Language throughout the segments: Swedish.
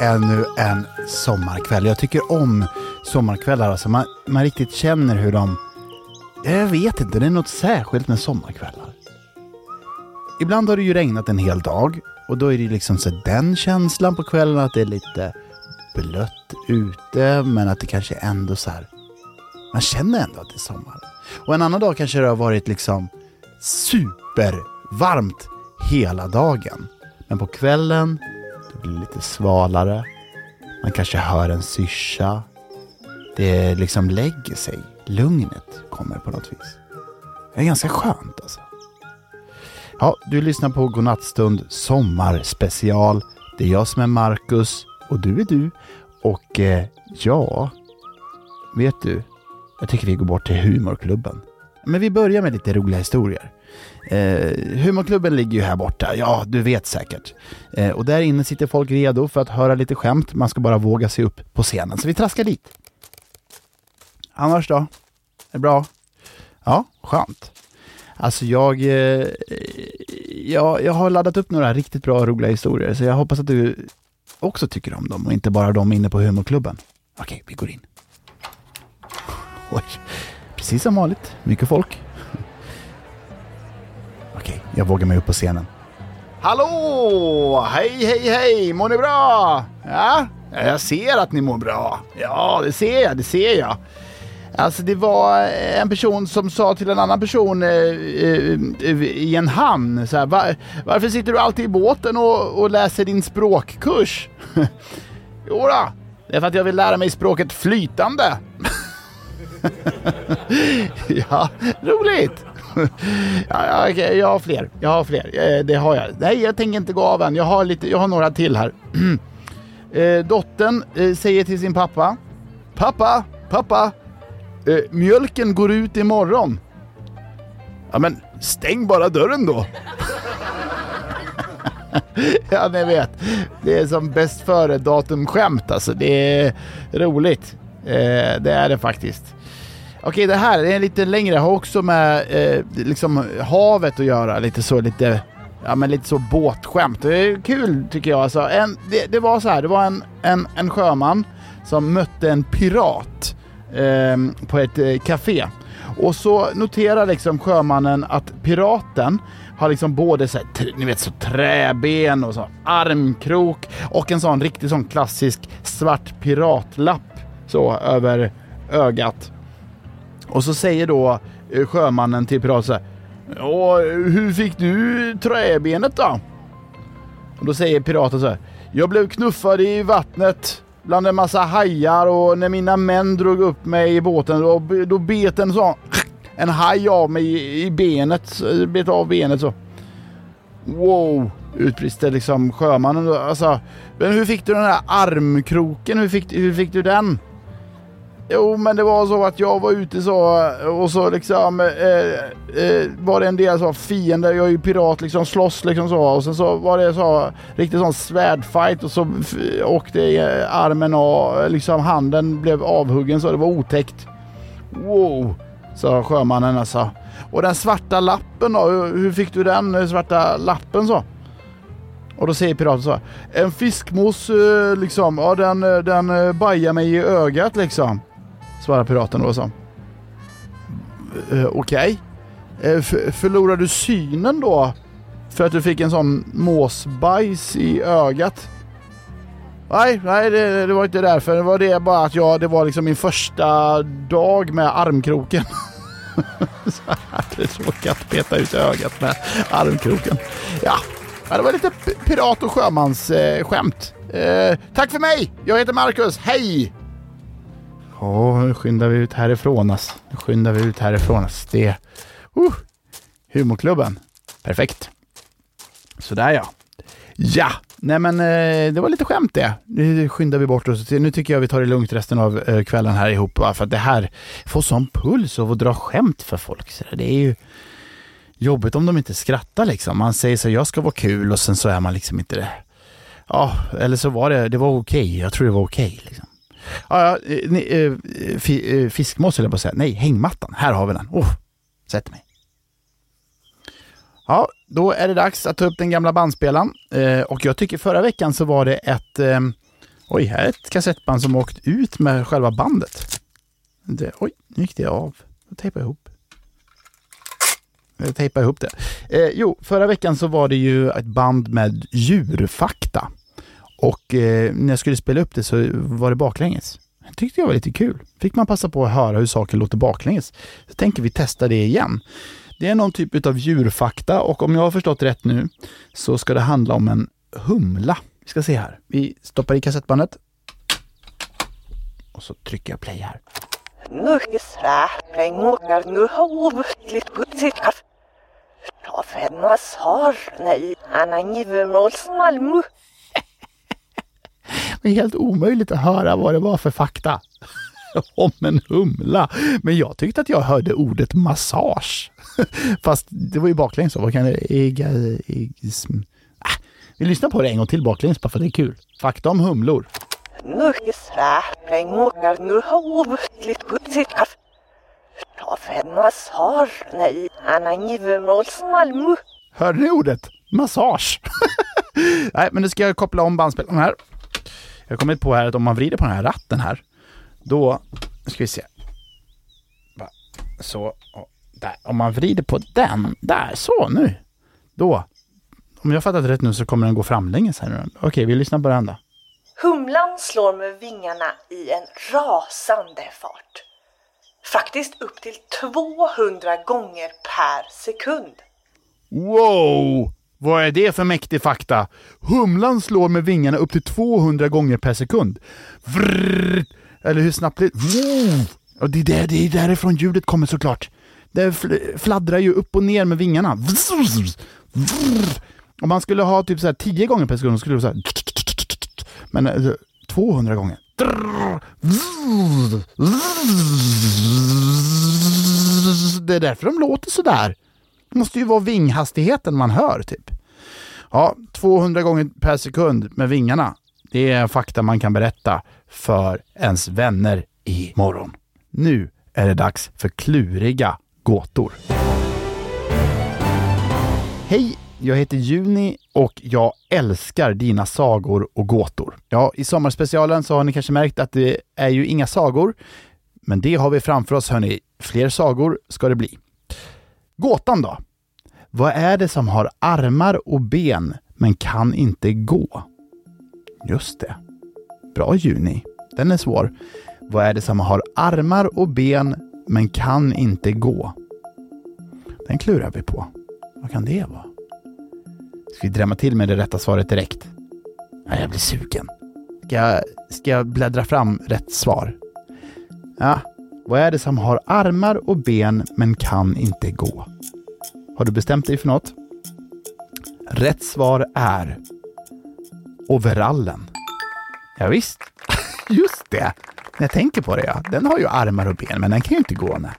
ännu en sommarkväll. Jag tycker om sommarkvällar. Alltså man, man riktigt känner hur de... Jag vet inte, det är något särskilt med sommarkvällar. Ibland har det ju regnat en hel dag och då är det liksom så den känslan på kvällen att det är lite blött ute men att det kanske ändå så här... Man känner ändå att det är sommar. Och en annan dag kanske det har varit liksom supervarmt hela dagen. Men på kvällen, blir lite svalare. Man kanske hör en syrsa. Det liksom lägger sig. Lugnet kommer på något vis. Det är ganska skönt alltså. Ja, du lyssnar på Godnattstund Sommarspecial. Det är jag som är Marcus och du är du. Och eh, ja, vet du? Jag tycker vi går bort till humorklubben. Men vi börjar med lite roliga historier. Eh, humorklubben ligger ju här borta, ja du vet säkert. Eh, och där inne sitter folk redo för att höra lite skämt, man ska bara våga sig upp på scenen. Så vi traskar dit. Annars då? Är det bra? Ja, skönt. Alltså jag, eh, jag, jag har laddat upp några riktigt bra och roliga historier, så jag hoppas att du också tycker om dem och inte bara de inne på humorklubben. Okej, vi går in. Precis som vanligt, mycket folk. Okej, jag vågar mig upp på scenen. Hallå! Hej, hej, hej! Mår ni bra? Ja, jag ser att ni mår bra. Ja, det ser jag, det ser jag. Alltså det var eh, en person som sa till en annan person eh, eh, i en hamn så här, var, varför sitter du alltid i båten och, och läser din språkkurs? Jodå, det är för att jag vill lära mig språket flytande. ja, roligt. ja, ja, jag har fler. Jag har fler. Eh, det har jag. Nej, jag tänker inte gå av än. Jag har, lite, jag har några till här. Eh, dottern eh, säger till sin pappa. Pappa, pappa. Mjölken går ut imorgon. Ja, men stäng bara dörren då. ja, ni vet. Det är som bäst före datum skämt alltså. Det är roligt. Eh, det är det faktiskt. Okej, det här är lite längre. Har också med eh, liksom havet att göra. Lite så, lite, ja, men lite så båtskämt. Det är kul tycker jag. Alltså, en, det, det var så här, det var en, en, en sjöman som mötte en pirat eh, på ett eh, café. Och så noterar liksom sjömannen att piraten har liksom både så här, ni vet, så träben och så armkrok och en sån riktig sån klassisk svart piratlapp så över ögat. Och så säger då eh, sjömannen till piraten så här. "Ja, hur fick du träbenet då? Och då säger piraten så här. Jag blev knuffad i vattnet bland en massa hajar och när mina män drog upp mig i båten då, då bet en sån en haj av mig i, i benet, bet av benet så. Wow, utbrister liksom sjömannen. då. Alltså, men hur fick du den här armkroken? Hur fick, hur fick du den? Jo, men det var så att jag var ute så och så liksom eh, eh, var det en del så fiender. Jag är ju pirat liksom slåss liksom så och sen så var det så riktigt sån svärdfight och så åkte armen och liksom handen blev avhuggen så det var otäckt. Wow, sa sjömannen alltså. Och den svarta lappen då? Hur, hur fick du den svarta lappen så? Och då säger piraten så här. En fiskmås eh, liksom, ja den, den eh, bajar mig i ögat liksom. Svarar piraten då så. Eh, Okej. Eh, okay. förlorar du synen då? För att du fick en sån måsbajs i ögat? Nej, nej det, det var inte därför. Det var det bara att jag, det var liksom min första dag med armkroken. så jag hade råkat att peta ut ögat med armkroken. Ja, det var lite pirat och sjömansskämt. eh. Eh, tack för mig! Jag heter Marcus, hej! Ja, nu skyndar vi ut härifrån Ass. Nu skyndar vi ut härifrån Ass. Det... Uh, humorklubben. Perfekt. Sådär ja. Ja, nej men eh, det var lite skämt det. Nu skyndar vi bort oss. Nu tycker jag vi tar det lugnt resten av eh, kvällen här ihop. va, För att det här får sån puls av att dra skämt för folk. Så det är ju jobbigt om de inte skrattar liksom. Man säger så jag ska vara kul och sen så är man liksom inte det. Ja, eller så var det, det var okej. Jag tror det var okej. liksom. Ja, ja, eh, ni, eh, eh, fiskmås höll jag på att säga. Nej, hängmattan. Här har vi den. Oh, sätt mig. Ja, då är det dags att ta upp den gamla bandspelaren. Eh, och jag tycker förra veckan så var det ett, eh, Oj, här är ett kassettband som åkt ut med själva bandet. Det, oj, nu gick det av. Jag tejpar ihop. Jag tejpar ihop det. Eh, jo, förra veckan så var det ju ett band med djurfakta. Och eh, när jag skulle spela upp det så var det baklänges. Det tyckte jag var lite kul. Fick man passa på att höra hur saker låter baklänges. Så tänker vi testa det igen. Det är någon typ av djurfakta och om jag har förstått rätt nu så ska det handla om en humla. Vi ska se här. Vi stoppar i kassettbandet. Och så trycker jag play här. Är helt omöjligt att höra vad det var för fakta om en humla. Men jag tyckte att jag hörde ordet massage. Fast det var ju baklänges. Vad kan det... Ega. Äh, vi lyssnar på det en gång till baklänges bara för det är kul. Fakta om humlor. Hörde ni ordet? Massage. Nej, men nu ska jag koppla om bandspelaren här. Jag har kommit på här att om man vrider på den här ratten här, då ska vi se. Så, där. Om man vrider på den, där, så nu. Då, om jag fattat rätt nu så kommer den gå framlänges här nu. Okej, vi lyssnar på den då. Humlan slår med vingarna i en rasande fart. Faktiskt upp till 200 gånger per sekund. Wow! Vad är det för mäktig fakta? Humlan slår med vingarna upp till 200 gånger per sekund. Vrrr, eller hur snabbt det... Och det är, där, det är därifrån ljudet kommer såklart. Det fladdrar ju upp och ner med vingarna. Om man skulle ha typ så här 10 gånger per sekund skulle det vara så här... Men eh, 200 gånger. Det är därför de låter sådär måste ju vara vinghastigheten man hör typ. Ja, 200 gånger per sekund med vingarna. Det är en fakta man kan berätta för ens vänner i morgon. Nu är det dags för kluriga gåtor. Hej! Jag heter Juni och jag älskar dina sagor och gåtor. Ja, i sommarspecialen så har ni kanske märkt att det är ju inga sagor, men det har vi framför oss hörni. Fler sagor ska det bli. Gåtan då? Vad är det som har armar och ben men kan inte gå? Just det. Bra Juni. Den är svår. Vad är det som har armar och ben men kan inte gå? Den klurar vi på. Vad kan det vara? Ska vi drämma till med det rätta svaret direkt? Ja, jag blir sugen. Ska jag, ska jag bläddra fram rätt svar? Ja, vad är det som har armar och ben men kan inte gå? Har du bestämt dig för något? Rätt svar är overallen. Ja, visst. just det. När jag tänker på det, ja. Den har ju armar och ben, men den kan ju inte gå. Nej,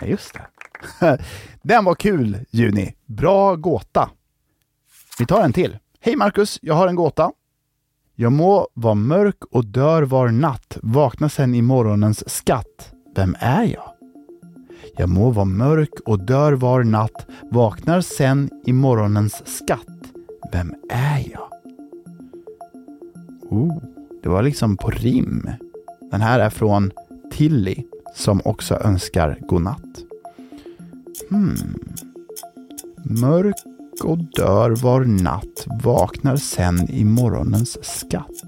ja, just det. den var kul, Juni. Bra gåta. Vi tar en till. Hej Marcus, jag har en gåta. Jag må vara mörk och dör var natt, vakna sen i morgonens skatt. Vem är jag? Jag må vara mörk och dör var natt, vaknar sen i morgonens skatt. Vem är jag? Oh, det var liksom på rim. Den här är från Tilly som också önskar godnatt. Hmm. Mörk och dör var natt, vaknar sen i morgonens skatt.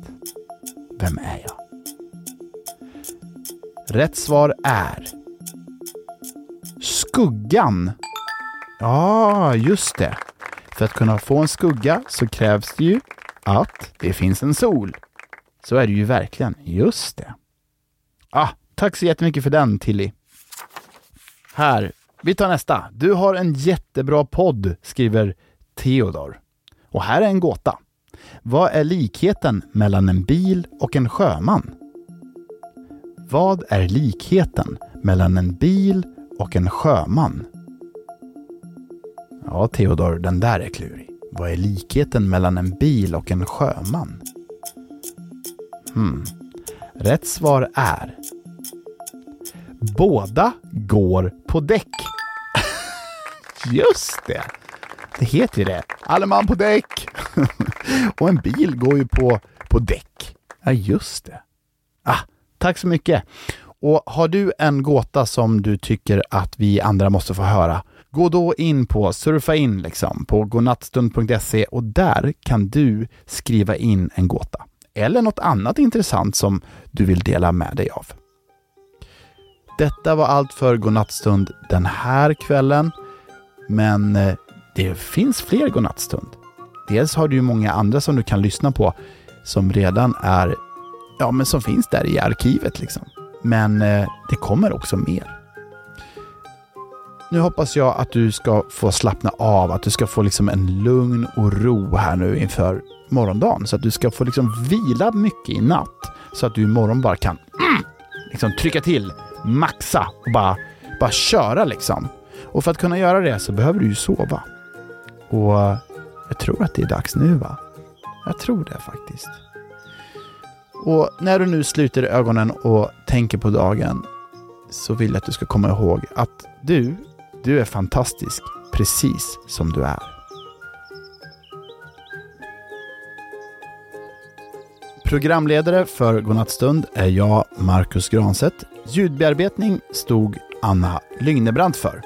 Vem är jag? Rätt svar är Skuggan. Ja, just det. För att kunna få en skugga så krävs det ju att det finns en sol. Så är det ju verkligen. Just det. Ah, tack så jättemycket för den, Tilly. Här, vi tar nästa. Du har en jättebra podd, skriver Theodor. Och här är en gåta. Vad är likheten mellan en bil och en sjöman? Vad är likheten mellan en bil och en sjöman? Ja, Theodor, den där är klurig. Vad är likheten mellan en bil och en sjöman? Hmm. Rätt svar är Båda går på däck. Just det! Det heter ju det. Alle man på däck! och en bil går ju på, på däck. Ja, just det. Ah, tack så mycket. Och har du en gåta som du tycker att vi andra måste få höra, gå då in på, surfa in liksom, på godnattstund.se och där kan du skriva in en gåta. Eller något annat intressant som du vill dela med dig av. Detta var allt för Godnattstund den här kvällen. Men eh, det finns fler Godnattstund. Dels har du ju många andra som du kan lyssna på som redan är, ja men som finns där i arkivet liksom. Men eh, det kommer också mer. Nu hoppas jag att du ska få slappna av, att du ska få liksom en lugn och ro här nu inför morgondagen. Så att du ska få liksom vila mycket i natt. Så att du imorgon bara kan mm, liksom trycka till, maxa och bara, bara köra liksom. Och för att kunna göra det så behöver du ju sova. Och eh, jag tror att det är dags nu va? Jag tror det faktiskt. Och när du nu sluter ögonen och tänker på dagen så vill jag att du ska komma ihåg att du, du är fantastisk precis som du är. Programledare för Godnattstund är jag, Marcus Granset. Ljudbearbetning stod Anna Lygnebrant för.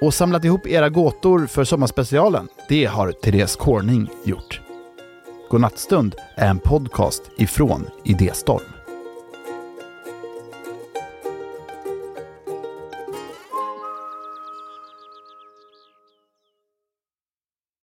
Och samlat ihop era gåtor för sommarspecialen, det har Therese Corning gjort. Godnattstund är en podcast ifrån Idéstorm.